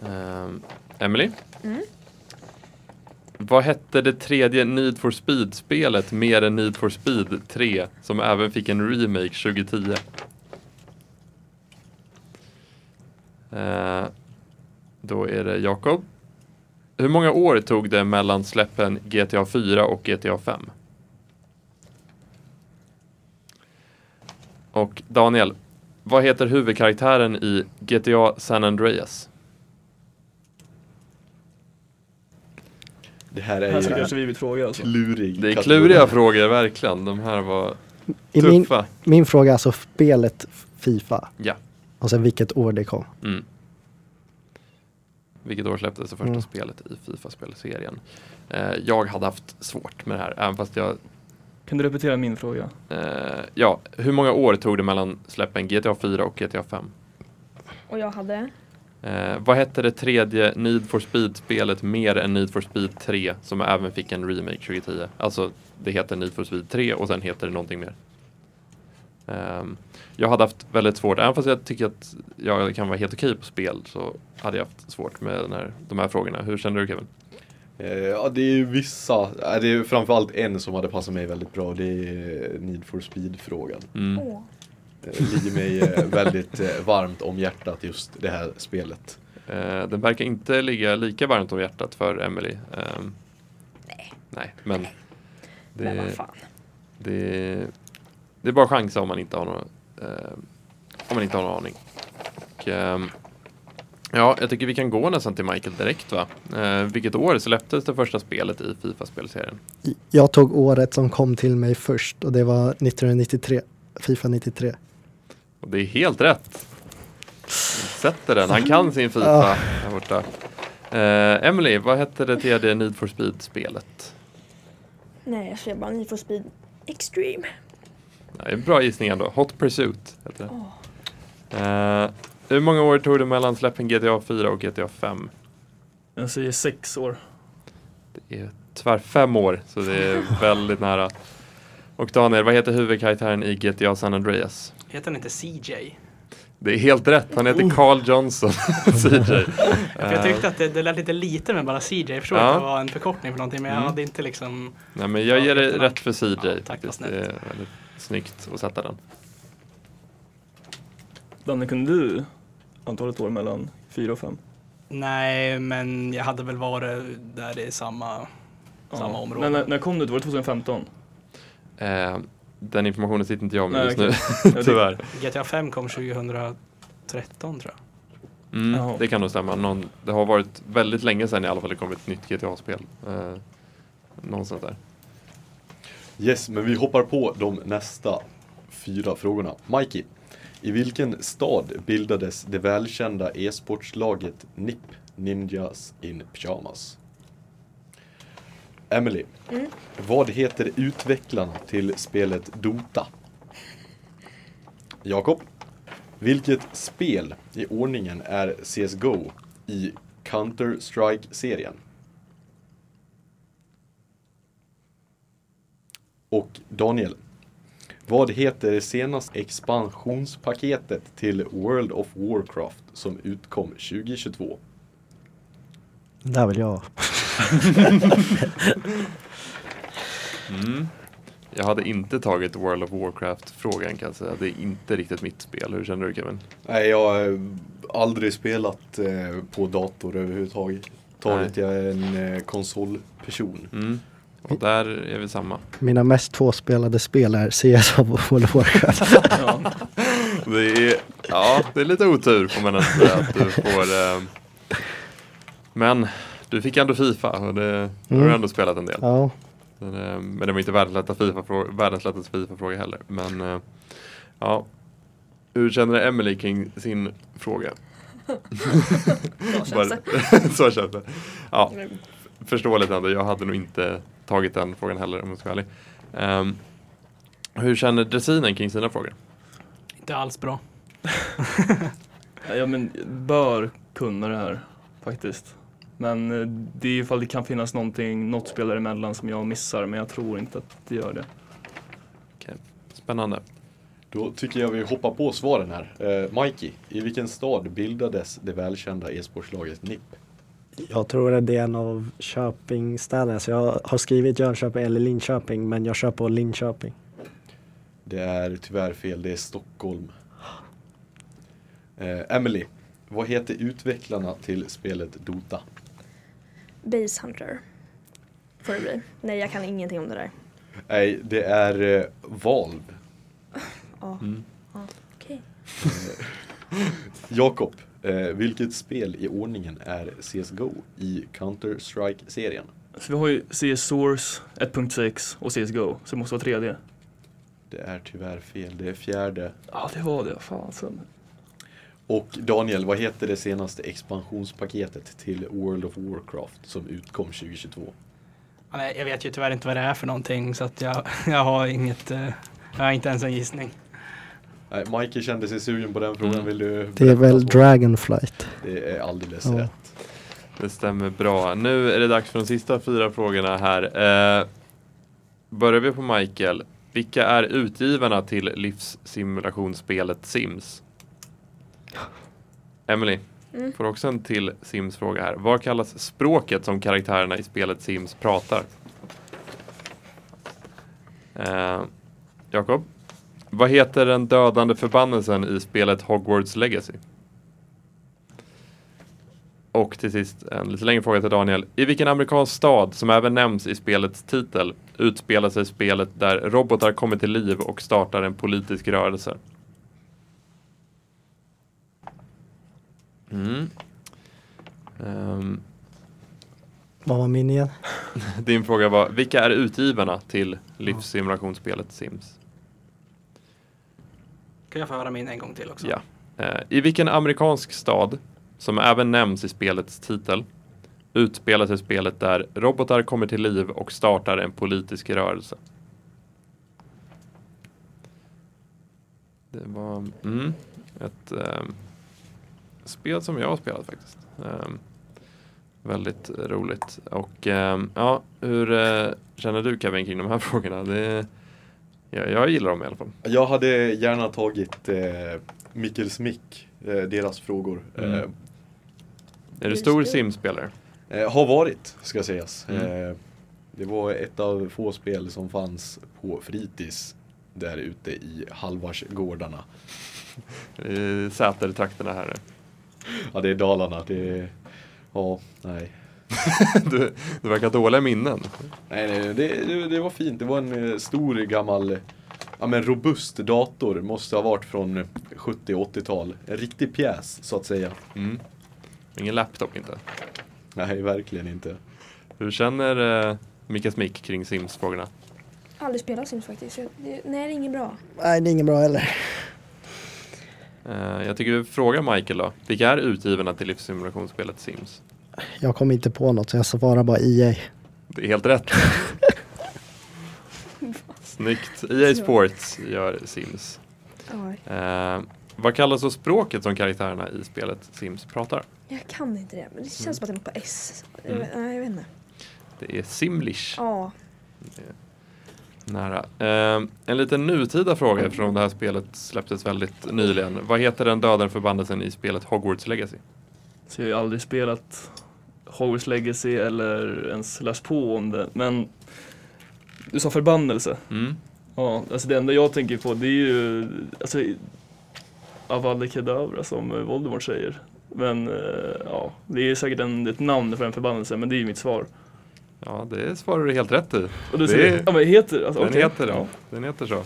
S2: Um, Emily?
S3: Mm.
S2: Vad hette det tredje Need for Speed-spelet mer än Need for Speed 3 som även fick en remake 2010? Eh, då är det Jakob. Hur många år tog det mellan släppen GTA 4 och GTA 5? Och Daniel, vad heter huvudkaraktären i GTA San Andreas?
S1: Det här är
S4: här
S1: ju
S4: kanske vi vill fråga alltså.
S1: klurig
S2: Det är kluriga frågor verkligen. De här var
S5: I min,
S2: tuffa.
S5: min fråga är alltså spelet Fifa.
S2: Ja.
S5: Och sen vilket år det kom.
S2: Mm. Vilket år släpptes det första
S5: Mm.
S2: spelet i Fifa-spelserien? Eh, jag hade haft svårt med det här, även fast jag
S4: Kan du repetera min fråga?
S2: Eh, ja, hur många år tog det mellan släppen GTA 4 och GTA 5?
S3: Och jag hade?
S2: Eh, vad hette det tredje Need for Speed-spelet mer än Need for Speed 3 som även fick en remake 2010? Alltså, det heter Need for Speed 3 och sen heter det någonting mer. Ehm, jag hade haft väldigt svårt, även fast jag tycker att jag kan vara helt okej på spel så hade jag haft svårt med den här, de här frågorna. Hur känner du Kevin?
S1: Eh, Ja, det är vissa. eh, Det är framförallt en som hade passat mig väldigt bra. Det är Need for Speed-frågan.
S2: Mm.
S1: Ligger mig eh, väldigt eh, varmt om hjärtat just det här spelet.
S2: Eh, den verkar inte ligga lika varmt om hjärtat för Emily. Ehm,
S3: Nej.
S2: Nej, men det,
S3: Men vad fan.
S2: det, det är bara chansa om man inte har någon, eh, om man inte har någon aning. Och, ehm, ja, jag tycker vi kan gå nästan till Michael direkt va? Eh, vilket år släpptes det första spelet i Fifa-spelserien?
S5: Jag tog året som kom till mig först och det var 1993. Fifa 93.
S2: Och det är helt rätt. Sätter den, han kan sin Fifa här borta. Eh, Emily, vad hette det tredje Need for Speed-spelet?
S3: Nej, jag säger bara Need for Speed Extreme.
S2: Nej, bra gissning ändå. Hot Pursuit heter det.
S3: Åh.
S2: Eh, hur många år tog det mellan släppen GTA 4 och GTA 5?
S4: Jag säger sex år.
S2: Det är tyvärr fem år, så det är [laughs] väldigt nära. Och Daniel, vad heter huvudkaraktären i GTA San Andreas?
S6: Heter den inte CJ?
S2: Det är helt rätt, han heter Carl Johnson, [laughs] CJ.
S6: För [laughs] jag tyckte att det, det lät lite lite med bara CJ. Jag förstår
S2: Ja.
S6: att det var en förkortning för någonting men jag
S2: Mm.
S6: hade inte liksom
S2: Nej men jag
S6: Ja,
S2: ger dig rätt för CJ
S6: Ja, tack.
S2: Det är väldigt snyggt att sätta den.
S4: Danne, kunde du antalet år mellan fyra och fem?
S6: Nej, men jag hade väl varit där i samma, samma
S4: Ja.
S6: område.
S4: Men när, när kom du? Var det 2015?
S2: Eh, den informationen sitter inte jag med
S4: Nej,
S2: just nu, [laughs] tyvärr.
S6: GTA 5 kom 2013 tror jag.
S2: Mm, det kan nog stämma. Någon, det har varit väldigt länge sedan i alla fall det kom ett nytt GTA-spel. Eh, någonstans där.
S1: Yes, men vi hoppar på de nästa fyra frågorna. Mikey, i vilken stad bildades det välkända e-sportslaget NIP, Ninjas in Pyjamas? Emily,
S3: Mm.
S1: vad heter utvecklarna till spelet Dota? Jakob, vilket spel i ordningen är CSGO i Counter-Strike-serien? Och Daniel, vad heter det senaste expansionspaketet till World of Warcraft som utkom 2022?
S5: Där vill jag. [laughs]
S2: Mm. Jag hade inte tagit World of Warcraft-frågan kan jag säga. Det är inte riktigt mitt spel. Hur känner du Kevin?
S1: Nej, jag har aldrig spelat eh, på dator överhuvudtaget. Taget jag är en eh, konsolperson.
S2: Mm. Och där är vi samma.
S5: Mina mest tvåspelade spel är CS och World of Warcraft. [laughs]
S4: Ja.
S2: Det är, ja, det är lite otur får man ändå säga att du får. Eh, men du fick ändå Fifa och det då har du
S5: Mm.
S2: ändå spelat en del.
S5: Ja,
S2: Men, eh, men det var inte världens lättaste FIFA-fråga, heller. Men eh, ja, hur känner Emily kring sin fråga? [laughs]
S3: Så känns det. [laughs]
S2: Så känns det. Ja, förståeligt ändå. Jag hade nog inte tagit den frågan heller om jag ska vara ärlig. Ehm, hur känner dressinen kring sina frågor?
S6: Inte alls bra. [laughs]
S4: ja men bör kunna det här faktiskt. Men eh, det är ifall det kan finnas någonting, något spel däremellan som jag missar men jag tror inte att det gör det.
S2: Spännande.
S1: Då tycker jag vi hoppar på svaren här. Eh, Mikey, i vilken stad bildades det välkända e-sportslaget NIP?
S5: jag tror att det är en av Köpingstäderna. Så jag har skrivit Jönköping eller Linköping, men jag kör på Linköping.
S1: Det är tyvärr fel, det är Stockholm. Eh, Emily, vad heter utvecklarna till spelet Dota?
S3: Base Hunter. Får det bli. Nej, jag kan ingenting om det där.
S1: Nej, det är eh, Valve.
S3: Ja,
S2: Mm.
S3: okej. [laughs]
S1: Jakob, eh, vilket spel i ordningen är CSGO i Counter-Strike-serien?
S4: Så vi har ju CS Source 1.6 och CSGO, så det måste vara 3D.
S1: Det är tyvärr fel, det är fjärde.
S4: Ja det var det, fasen.
S1: Och Daniel, vad heter det senaste expansionspaketet till World of Warcraft som utkom 2022?
S6: Ja, nej, Jag vet ju tyvärr inte vad det är för någonting så att jag, [laughs] jag har inget, eh, jag har inte ens en gissning.
S1: Nej, Mikey kände sig sugen på den frågan,
S2: Mm.
S1: vill du
S5: Det är väl
S1: så?
S5: Dragonflight.
S1: Det är alldeles
S5: Ja.
S1: rätt.
S2: Det stämmer bra. Nu är det dags för de sista fyra frågorna här. Eh, börjar vi på Michael. Vilka är utgivarna till livssimulationsspelet Sims? [laughs] Emily,
S3: Mm.
S2: får också en till Sims-fråga här. Vad kallas språket som karaktärerna i spelet Sims pratar? Eh, Jakob, vad heter den dödande förbannelsen i spelet Hogwarts Legacy? Och till sist en lite längre fråga till Daniel. I vilken amerikansk stad, som även nämns i spelets titel, utspelar sig spelet där robotar kommer till liv och startar en politisk rörelse? Mm. Ehm,
S5: Vad var min igen? [laughs]
S2: din fråga var, vilka är utgivarna till livssimulationsspelet Sims?
S6: Kan jag få höra min en gång till också?
S2: Ja. Eh, I vilken amerikansk stad, som även nämns i spelets titel, utspelar sig spelet där robotar kommer till liv och startar en politisk rörelse? Det var mm, ett ehm, spel som jag har spelat faktiskt. Ehm, väldigt roligt. Och ehm, ja, hur eh, känner du Kevin kring de här [laughs] frågorna? Det, ja, jag gillar dem i alla fall.
S1: Jag hade gärna tagit eh, Mikkel Smick, eh, deras frågor.
S2: Mm.
S1: Eh,
S2: Är du stor
S3: det.
S2: simspelare?
S1: Eh, har varit, ska sägas.
S2: Mm.
S1: Eh, det var ett av få spel som fanns på fritids där ute i Halvarsgårdarna. [laughs]
S2: I Sätertrakterna här. [laughs]
S1: Ja, det är Dalarna. Det är Ja, nej. [laughs]
S2: du, du verkar ha dåliga minnen.
S1: Nej, nej det, det, det var fint. Det var en eh, stor gammal, ja men robust dator. Måste ha varit från eh, 70 80-tal. En riktig pjäs, så att säga.
S2: Mm. Ingen laptop inte.
S1: Nej, verkligen inte.
S2: Hur känner eh, Mika Smick kring Sims-frågorna?
S3: Aldrig spelat Sims faktiskt. Jag- det- Nej, det är inget bra.
S5: Nej, det är inget bra heller.
S2: Eh, jag tycker vi frågar Michael då. Vilka är utgivarna till livssimulationsspelet Sims?
S5: Jag kom inte på något så jag svarar bara E EA.
S2: Det är helt rätt. [laughs] Snyggt. EA Sports gör Sims. Eh, vad kallas då språket som karaktärerna i spelet Sims pratar?
S3: Jag kan inte det, men det känns som att det är något på S. Jag
S2: Mm.
S3: Nej, jag vet inte.
S2: Det är Simlish.
S3: Ja,
S2: Nära. Eh, en liten nutida fråga eftersom det här spelet släpptes väldigt nyligen. Vad heter den dödande förbannelsen i spelet Hogwarts Legacy?
S4: Så jag har ju aldrig spelat Hogwarts Legacy eller ens läst på om det. Men du sa förbannelse.
S2: Mm.
S4: Ja, alltså det enda jag tänker på det är ju alltså, Avada Kedavra som Voldemort säger. Men eh, ja, det är säkert en, ett namn för en förbannelse men det är ju mitt svar.
S2: Ja, det svarar du helt rätt i.
S4: Och du
S2: Det
S4: säger,
S2: är-
S4: ja men heter alltså,
S2: Den
S4: okej.
S2: heter det.
S4: Ja.
S2: Den heter så.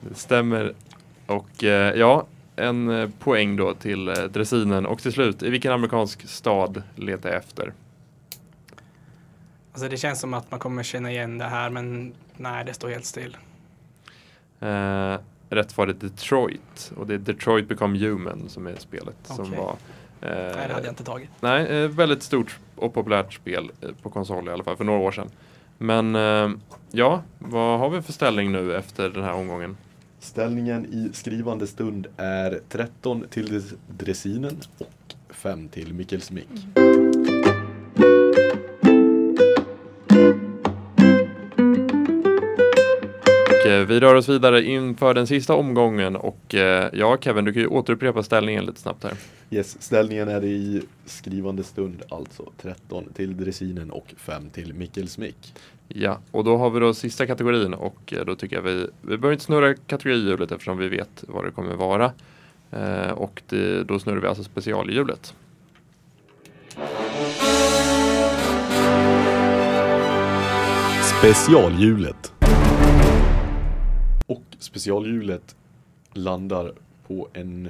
S2: Det stämmer. Och eh, ja, en eh, poäng då till eh, dressinen. Och till slut, i vilken amerikansk stad letar jag efter?
S6: Alltså det känns som att man kommer känna igen det här men nej, det står helt still.
S2: Eh, rätt var det Detroit. Och det är Detroit Become Human som är spelet. Som
S6: Okej.
S2: var
S6: Nej, det hade jag inte tagit.
S2: Nej, eh, väldigt stort och populärt spel eh, på konsol i alla fall för några år sedan. Men eh, ja, vad har vi för ställning nu efter den här omgången?
S1: Ställningen i skrivande stund är 13 till dres- dressinen och 5 till Mikkel Smick.
S2: Eh, vi rör oss vidare inför den sista omgången och eh, ja, Kevin, du kan ju återupprepa ställningen lite snabbt här.
S1: Yes, ställningen är i skrivande stund alltså 13 till dressinen och 5 till Mikkel Smick.
S2: Ja, och då har vi då sista kategorin och eh, då tycker jag vi, vi behöver inte snurra kategorihjulet eftersom vi vet vad det kommer vara. Eh, och det, då snurrar vi alltså specialhjulet.
S1: Specialhjulet. Och specialhjulet landar på en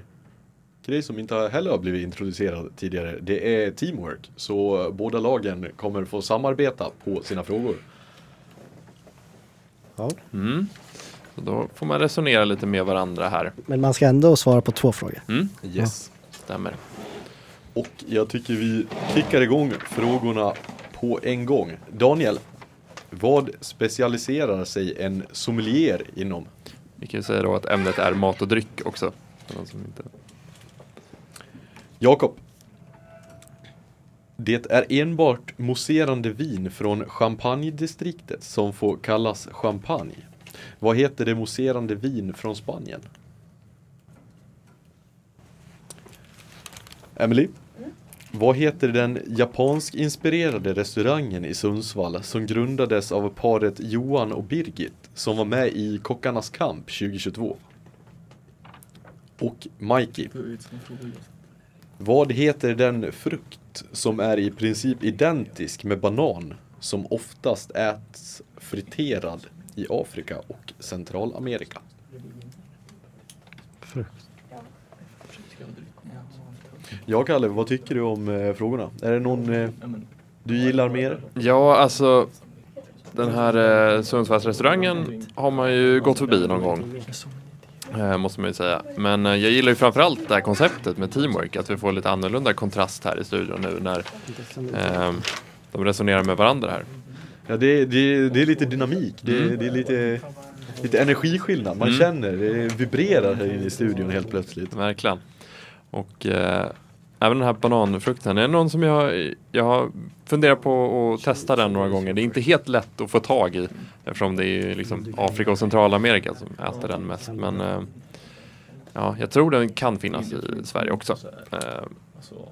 S1: grej som inte heller har blivit introducerad tidigare. Det är teamwork. Så båda lagen kommer få samarbeta på sina frågor.
S5: Ja.
S2: Mm. Så då får man resonera lite med varandra här.
S5: Men man ska ändå svara på två frågor.
S2: Mm.
S1: Yes.
S2: Stämmer.
S1: Och jag tycker vi kickar igång frågorna på en gång. Daniel, vad specialiserar sig en sommelier inom?
S2: Vi kan ju säga då att ämnet är mat och dryck också. För de som inte...
S1: Jakob. Det är enbart mousserande vin från champagnedistriktet som får kallas champagne. Vad heter det mousserande vin från Spanien? Emily. Vad heter den japansk-inspirerade restaurangen i Sundsvall som grundades av paret Johan och Birgit som var med i Kockarnas kamp 2022? Och Mikey. Vad heter den frukt som är i princip identisk med banan som oftast äts friterad i Afrika och Centralamerika? Ja, Kalle, vad tycker du om eh, frågorna? Är det någon eh, du gillar mer?
S2: Ja, alltså den här eh, Sundsvallsrestaurangen har man ju gått förbi någon gång. Eh, måste man ju säga. Men eh, jag gillar ju framförallt det här konceptet med teamwork. Att vi får lite annorlunda kontrast här i studion nu när eh, de resonerar med varandra här.
S1: Ja, det, det, det är lite dynamik. Det,
S2: Mm.
S1: det är lite, lite energiskillnad. Man
S2: Mm.
S1: känner, det vibrerar här inne i studion helt plötsligt.
S2: Verkligen. Och eh, även den här bananfrukten, är det någon som jag, jag har funderat på att testa den några gånger. Det är inte helt lätt att få tag i eftersom det är liksom Afrika och Centralamerika som äter den mest. Men eh, ja, jag tror den kan finnas i Sverige också. Eh,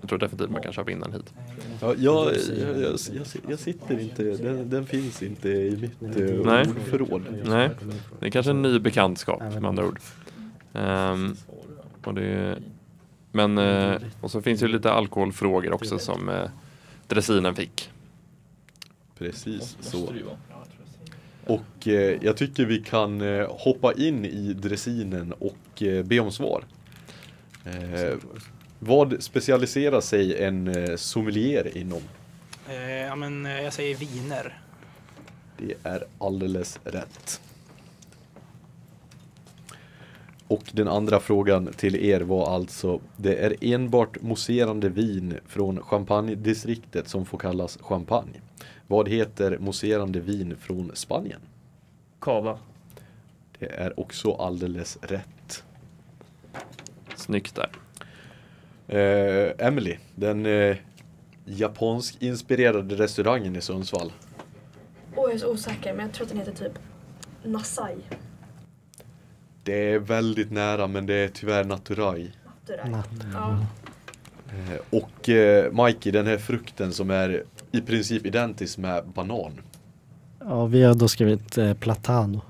S2: jag tror definitivt man kan köpa in den hit.
S1: Ja, jag, jag, jag, jag, sitter inte, den, den finns inte i mitt eh,
S2: Nej.
S1: ordförråd.
S2: Nej, det är kanske en ny bekantskap med andra ord. Ehm, och det, Men, eh, och så finns ju lite alkoholfrågor också som eh, dressinen fick.
S1: Precis så. Och eh, jag tycker vi kan eh, hoppa in i dressinen och eh, be om svar. Eh, vad specialiserar sig en eh, sommelier inom?
S6: Eh, ja, men eh, jag säger viner.
S1: Det är alldeles rätt. Och den andra frågan till er var alltså Det är enbart mousserande vin från champagnedistriktet som får kallas champagne. Vad heter mousserande vin från Spanien?
S4: Kava.
S1: Det är också alldeles rätt.
S2: Snyggt där.
S1: Eh, Emily, den eh, japansk-inspirerade restaurangen i Sundsvall.
S3: Åh, jag är så osäker, men jag tror att den heter typ Nasai.
S1: Det är väldigt nära men det är tyvärr.
S5: Natt.
S3: Ja.
S1: Eh, och eh, Mikey, den här frukten som är i princip identisk med banan.
S5: Ja, vi har då skrivit eh, platano.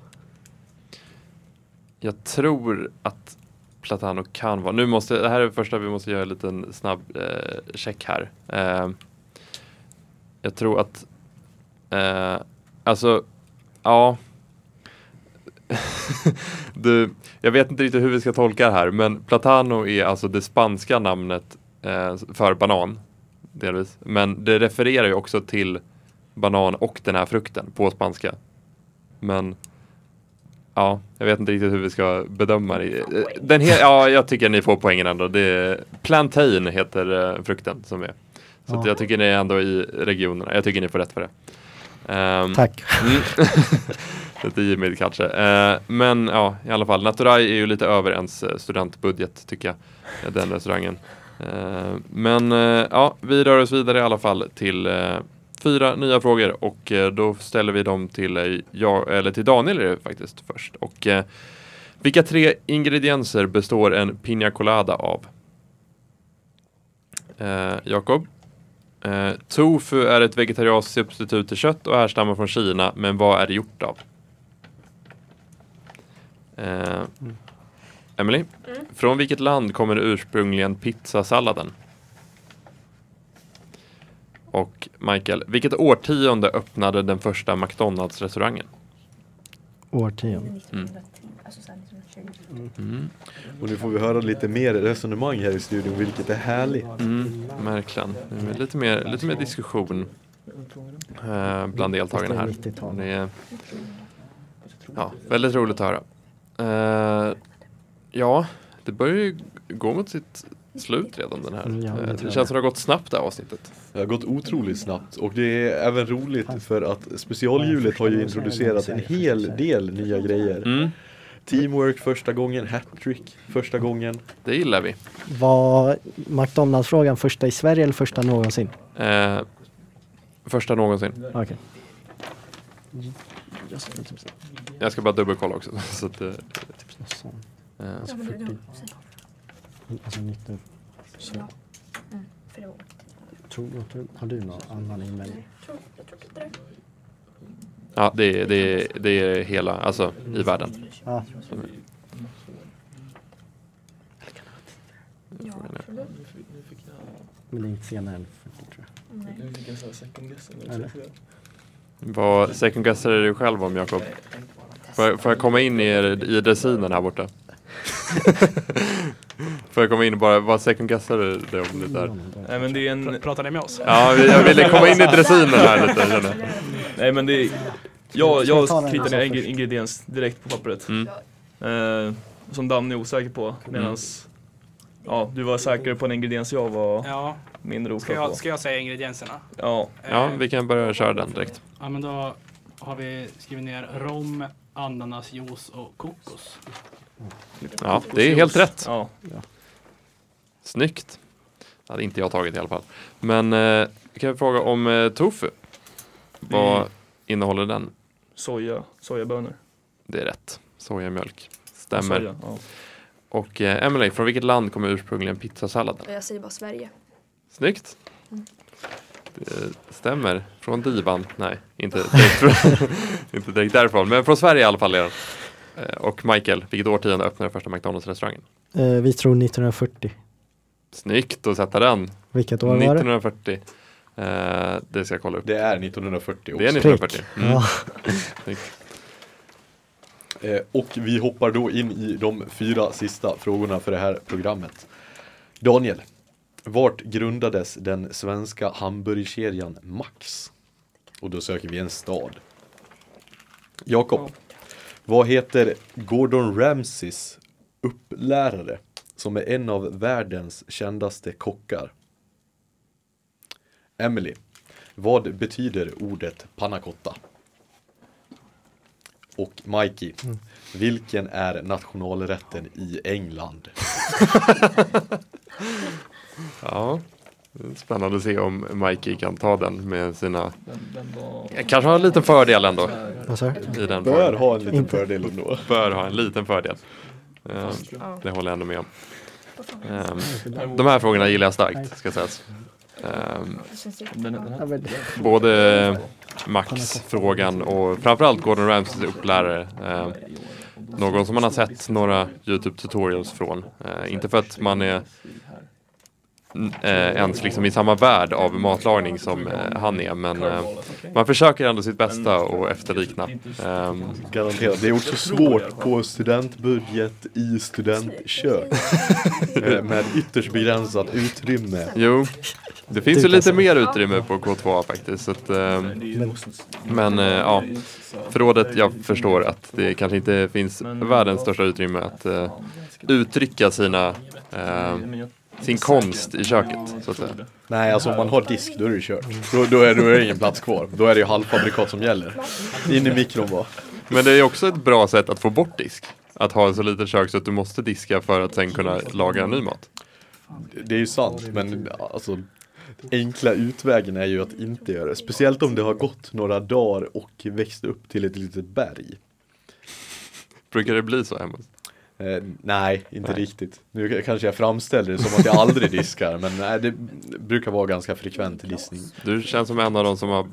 S2: Jag tror att Platano kan vara, nu måste, det här är det första vi måste göra en liten snabb eh, check här. Eh, jag tror att, eh, alltså, ja. [laughs] du, jag vet inte riktigt hur vi ska tolka det här, men Platano är alltså det spanska namnet eh, för banan, delvis. Men det refererar ju också till banan och den här frukten på spanska. Men Ja, jag vet inte riktigt hur vi ska bedöma det. Den he- ja, jag tycker ni får poängen ändå. Det är, plantain heter eh, frukten som är. Så
S5: Ja.
S2: jag tycker ni är ändå i regionerna. Jag tycker ni får rätt för det. Ehm,
S5: Tack.
S2: Mm. [laughs] lite givmild kanske. Eh, men ja, i alla fall. Naturai är ju lite över ens eh, studentbudget tycker jag. Eh, den restaurangen. Eh, men eh, ja, vi rör oss vidare i alla fall till eh, fyra nya frågor och eh, då ställer vi dem till, eh, jag, eller till Daniel är det faktiskt först. Och, eh, vilka tre ingredienser består en piña colada av? Eh, Jakob? Eh, tofu är ett vegetariskt substitut till kött och härstammar från Kina, men vad är det gjort av? Eh, Emily?
S3: Mm.
S2: Från vilket land kommer ursprungligen pizzasalladen? Och Michael, vilket årtionde öppnade den första McDonalds-restaurangen?
S5: Årtionde.
S3: 1910, alltså så här 1920.
S2: Mm.
S1: Och nu får vi höra lite mer resonemang här i studion, vilket är härligt.
S2: Mm, verkligen. Lite mer, lite mer diskussion eh, bland deltagarna här.
S5: 90-tal.
S2: Det är ja, väldigt roligt att höra. Eh, ja, det börjar ju gå mot sitt slut redan den här.
S5: Mm, ja, det
S2: Eh, det
S5: jag.
S2: känns som det har gått snabbt det här avsnittet.
S1: Det har gått otroligt snabbt och det är även roligt för att specialhjulet har ju introducerat en hel del nya grejer.
S2: Mm,
S1: Teamwork första gången, hattrick första gången.
S2: det gillar vi.
S5: Var McDonalds-frågan första i Sverige eller första någonsin?
S2: Eh, första någonsin.
S5: Okej.
S2: Jag ska bara dubbelkolla också. [laughs] Så att, eh, eh,
S3: Ja, men du, du, säg.
S5: Alltså 19...
S3: Ja. Mm, för det var
S5: Tror, tror, har du någon annan invändning?
S3: jag tror, jag tror inte det.
S2: ja, det, är- det, är- det är hela, alltså i världen.
S5: Ja, men det är inte senare än 40 tror jag.
S3: Nej.
S2: Vad second guessade du själv om Jakob? Får jag, får jag komma in i, er- i dressinen här borta? [laughs] får jag komma in och bara, vad second guessade du om det där?
S4: Nej men det är en,
S6: Pr- Pratar ni med oss?
S2: Ja, jag ville komma in i dressinen här lite känner jag.
S4: nej men det är, jag, jag kritar ner en ingrediens direkt på pappret.
S2: Mm.
S4: Eh, som Danne är osäker på medans Ja, du var säker på en ingrediens jag var
S6: Ja,
S4: mindre
S6: ska
S4: osäker på.
S6: jag, ska jag säga ingredienserna?
S4: Ja,
S2: Ja, vi kan börja köra den direkt.
S6: Ja, men då har vi skrivit ner rom, ananasjuice och kokos.
S2: Ja, det är helt rätt.
S4: ja.
S2: Snyggt. Det hade inte jag tagit i alla fall. Men eh, kan jag fråga om eh, tofu? Vad
S4: Mm.
S2: innehåller den?
S4: Soja, sojabönor.
S2: Det är rätt. Sojamjölk. Stämmer.
S4: Soja, ja.
S2: Och eh, Emily, från vilket land kommer ursprungligen pizzasalladen?
S3: Jag säger bara Sverige.
S2: Snyggt. Det stämmer. Från divan. Nej, inte direkt, från, [laughs] inte direkt därifrån. Men från Sverige i alla fall är den. Eh, Och Michael, vilket årtionde öppnade första McDonalds-restaurangen?
S5: Eh, vi tror 1940.
S2: Snyggt att sätta den.
S5: Vilket år var det?
S2: 1940. Eh, det ska jag kolla upp.
S1: Det är 1940 också.
S2: Det är 1940. Mm.
S5: Ja.
S1: Eh, och vi hoppar då in i de fyra sista frågorna för det här programmet. Daniel, vart grundades den svenska hamburgerkedjan Max? Och då söker vi en stad. Jakob, vad heter Gordon Ramsays upplärare som är en av världens kändaste kockar? Emily, vad betyder ordet panna cotta? Och Mikey, vilken är nationalrätten i England? [laughs]
S2: Ja, det är spännande att se om Mikey kan ta den med sina...
S4: Den, den var...
S2: Jag kanske har en liten fördel ändå
S5: Vad sa du?
S2: i den
S1: Bör ha en liten
S5: Inte.
S1: fördel ändå.
S2: Bör ha en liten fördel. Eh,
S3: Ja.
S2: det håller jag ändå med om.
S3: Vad fan.
S2: Eh, de här frågorna gillar jag starkt, ska sägas. Eh,
S5: men,
S2: både Max-frågan och framförallt Gordon Ramsays upplärare. Någon som man har sett några YouTube tutorials från. Inte för att man är eh, ens liksom i samma värld av matlagning som eh, han är men eh, man försöker ändå sitt bästa och efterlikna. Ehm,
S1: Garanterat. Det är också svårt på studentbudget i studentkök. [laughs] Eh, Med ytterst begränsat utrymme.
S2: jo, det finns ju
S5: kan
S2: lite
S5: säga.
S2: mer utrymme på K2 faktiskt. Så att, ehm, men eh, ja, förrådet, jag förstår att det kanske inte finns världens största utrymme att eh, uttrycka sina, eh, sin konst i köket. Så att säga.
S1: Nej, alltså om man har disk då är det kört. Då, då, är, då är det ingen plats kvar. Då är det ju halvfabrikat som gäller. In i mikron bara.
S2: Men det är också ett bra sätt att få bort disk. Att ha ett så litet kök så att du måste diska för att sen kunna laga ny mat.
S1: Det är ju sant, men alltså enkla utvägen är ju att inte göra det. Speciellt om det har gått några dagar och växt upp till ett litet berg.
S2: Brukar det bli så hemma?
S1: Eh, nej, inte
S2: Nej.
S1: riktigt. Nu kanske jag framställer det som att jag aldrig diskar, men nej, det brukar vara ganska frekvent diskning.
S2: Du känns som en av de som har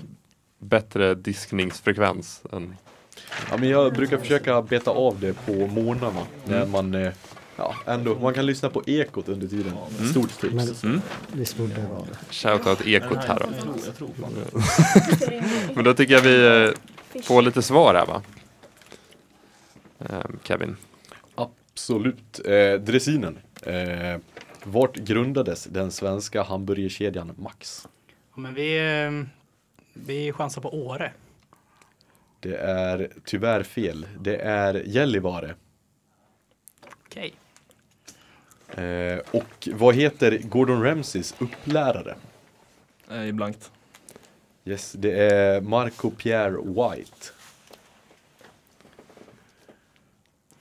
S2: bättre diskningsfrekvens än
S1: Ja, men jag brukar försöka beta av det på morgnarna när man eh, Ja, ändå. Man kan lyssna på ekot under tiden. Stort tips.
S5: Men
S2: Mm.
S5: visst borde det vara det.
S2: Shoutout ekot här då.
S4: Jag tror, jag tror fan. [laughs]
S2: Men då tycker jag vi eh, får lite svar här va? Ehm, Kevin.
S1: Absolut. Eh, dressinen. Eh, vart grundades den svenska hamburgerkedjan Max?
S6: Ja, Men vi, eh, vi chansar på Åre.
S1: Det är tyvärr fel. Det är Gällivare.
S6: Okej.
S1: Eh, och vad heter Gordon Ramsays upplärare?
S4: Nej, blankt.
S1: Yes, det är Marco Pierre White.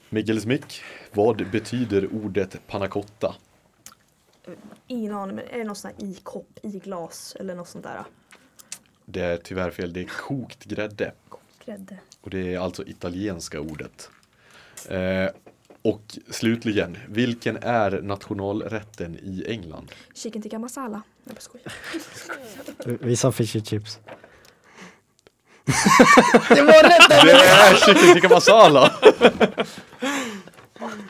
S1: Mikael Smick, vad betyder ordet panna cotta?
S3: Ingen aning, men är det något sånt här i kopp, i glas eller något sånt där?
S1: Det är tyvärr fel, det är kokt grädde.
S3: Grädde.
S1: Och det är alltså italienska ordet. Eh, och slutligen, vilken är nationalrätten i England?
S3: Chicken tikka masala. Jag bara skojar. [laughs]
S5: Vi sa fish and chips.
S1: Det är chicken tikka masala! [laughs]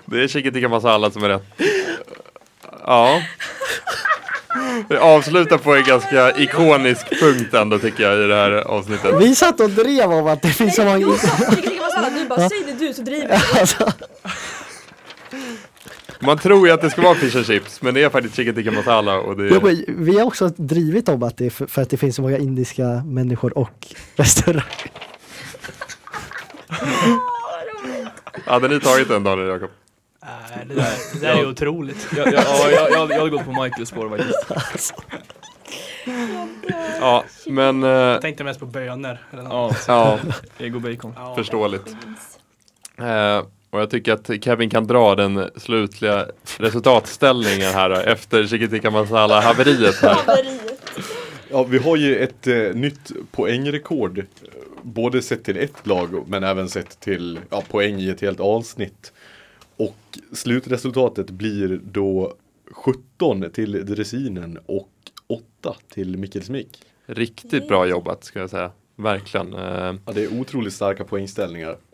S2: Det är chicken tikka masala som är rätt. Ja. Vi avslutar på en ganska ikonisk punkt ändå tycker jag i det här avsnittet.
S5: Vi satt och drev om att det finns så många...
S3: Jag sa chicken tikka masala, du bara säg det du så driver jag.
S5: Alltså,
S2: Man tror ju att det ska vara fish and chips men det är faktiskt chicken tikka masala och det är...
S5: vi har också drivit om att det är för, för att det finns så många indiska människor och restauranger. [laughs]
S2: Hade ni tagit den Daniel Jakob?
S6: Äh, det där, det där är ju otroligt.
S4: Jag, jag, ja, jag, jag, jag hade gått på Michaels spår faktiskt. [laughs]
S2: Ja, men... eh,
S6: Jag tänkte mest på bönor. Eller något.
S4: Ja,
S2: ja,
S4: ego bacon.
S6: Ja.
S2: förståeligt. Eh, och jag tycker att Kevin kan dra den slutliga resultatställningen här då, efter chicken tikka masala haveriet här.
S3: Haveriet.
S1: Ja, vi har ju ett eh, nytt poängrekord. eh, Både sett till ett lag men även sett till ja, poäng i ett helt avsnitt. Och slutresultatet blir då 17 till dressinen och 8 till Mikkel Smick.
S2: Riktigt bra jobbat ska jag säga. Verkligen. Eh,
S1: Ja, det är otroligt starka poängställningar.